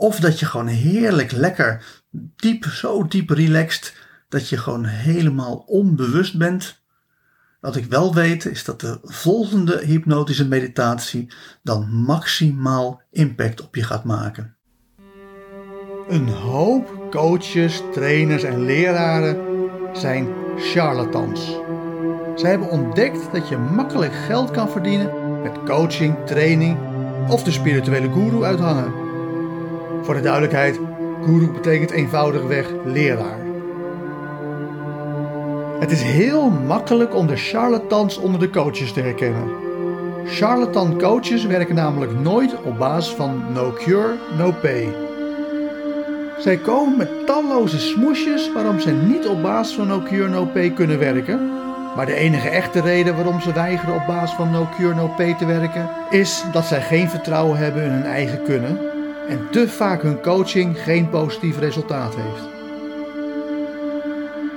of dat je gewoon heerlijk lekker diep, zo diep relaxed, dat je gewoon helemaal onbewust bent. Wat ik wel weet is dat de volgende hypnotische meditatie dan maximaal impact op je gaat maken. Een hoop coaches, trainers en leraren zijn charlatans. Zij hebben ontdekt dat je makkelijk geld kan verdienen met coaching, training of de spirituele guru uithangen. Voor de duidelijkheid, guru betekent eenvoudigweg leraar. Het is heel makkelijk om de charlatans onder de coaches te herkennen. Charlatan coaches werken namelijk nooit op basis van no cure, no pay. Zij komen met talloze smoesjes waarom ze niet op basis van no cure, no pay kunnen werken maar de enige echte reden waarom ze weigeren op basis van no cure no pay te werken, is dat zij geen vertrouwen hebben in hun eigen kunnen en te vaak hun coaching geen positief resultaat heeft.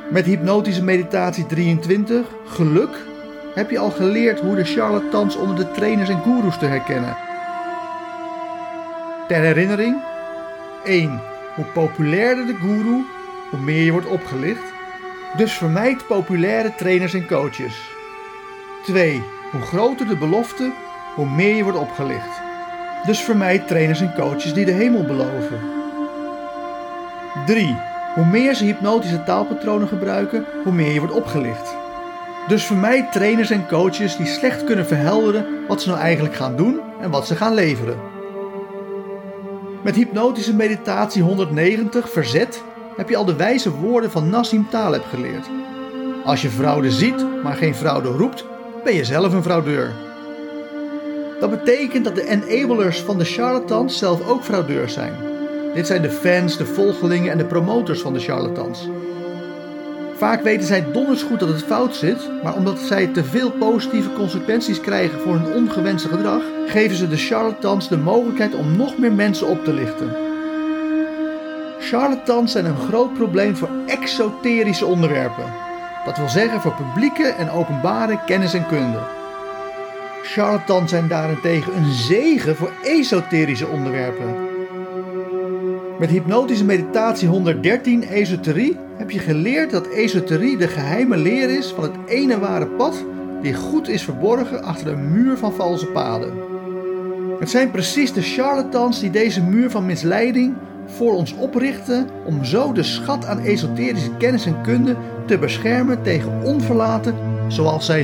Met hypnotische meditatie 23, geluk, heb je al geleerd hoe de charlatans onder de trainers en gurus te herkennen. Ter herinnering, 1. Hoe populairder de guru, hoe meer je wordt opgelicht. Dus vermijd populaire trainers en coaches. 2. Hoe groter de belofte, hoe meer je wordt opgelicht. Dus vermijd trainers en coaches die de hemel beloven. 3. Hoe meer ze hypnotische taalpatronen gebruiken, hoe meer je wordt opgelicht. Dus vermijd trainers en coaches die slecht kunnen verhelderen wat ze nou eigenlijk gaan doen en wat ze gaan leveren. Met hypnotische meditatie 190 verzet heb je al de wijze woorden van Nassim Taleb geleerd. Als je fraude ziet, maar geen fraude roept, ben je zelf een fraudeur. Dat betekent dat de enablers van de charlatans zelf ook fraudeurs zijn. Dit zijn de fans, de volgelingen en de promotors van de charlatans. Vaak weten zij donders goed dat het fout zit, maar omdat zij te veel positieve consequenties krijgen voor hun ongewenste gedrag, geven ze de charlatans de mogelijkheid om nog meer mensen op te lichten. Charlatans zijn een groot probleem voor exoterische onderwerpen. Dat wil zeggen voor publieke en openbare kennis en kunde. Charlatans zijn daarentegen een zegen voor esoterische onderwerpen. Met hypnotische meditatie 113 esoterie heb je geleerd dat esoterie de geheime leer is van het ene ware pad die goed is verborgen achter een muur van valse paden. Het zijn precies de charlatans die deze muur van misleiding voor ons oprichten om zo de schat aan esoterische kennis en kunde te beschermen tegen onverlaten zoals zij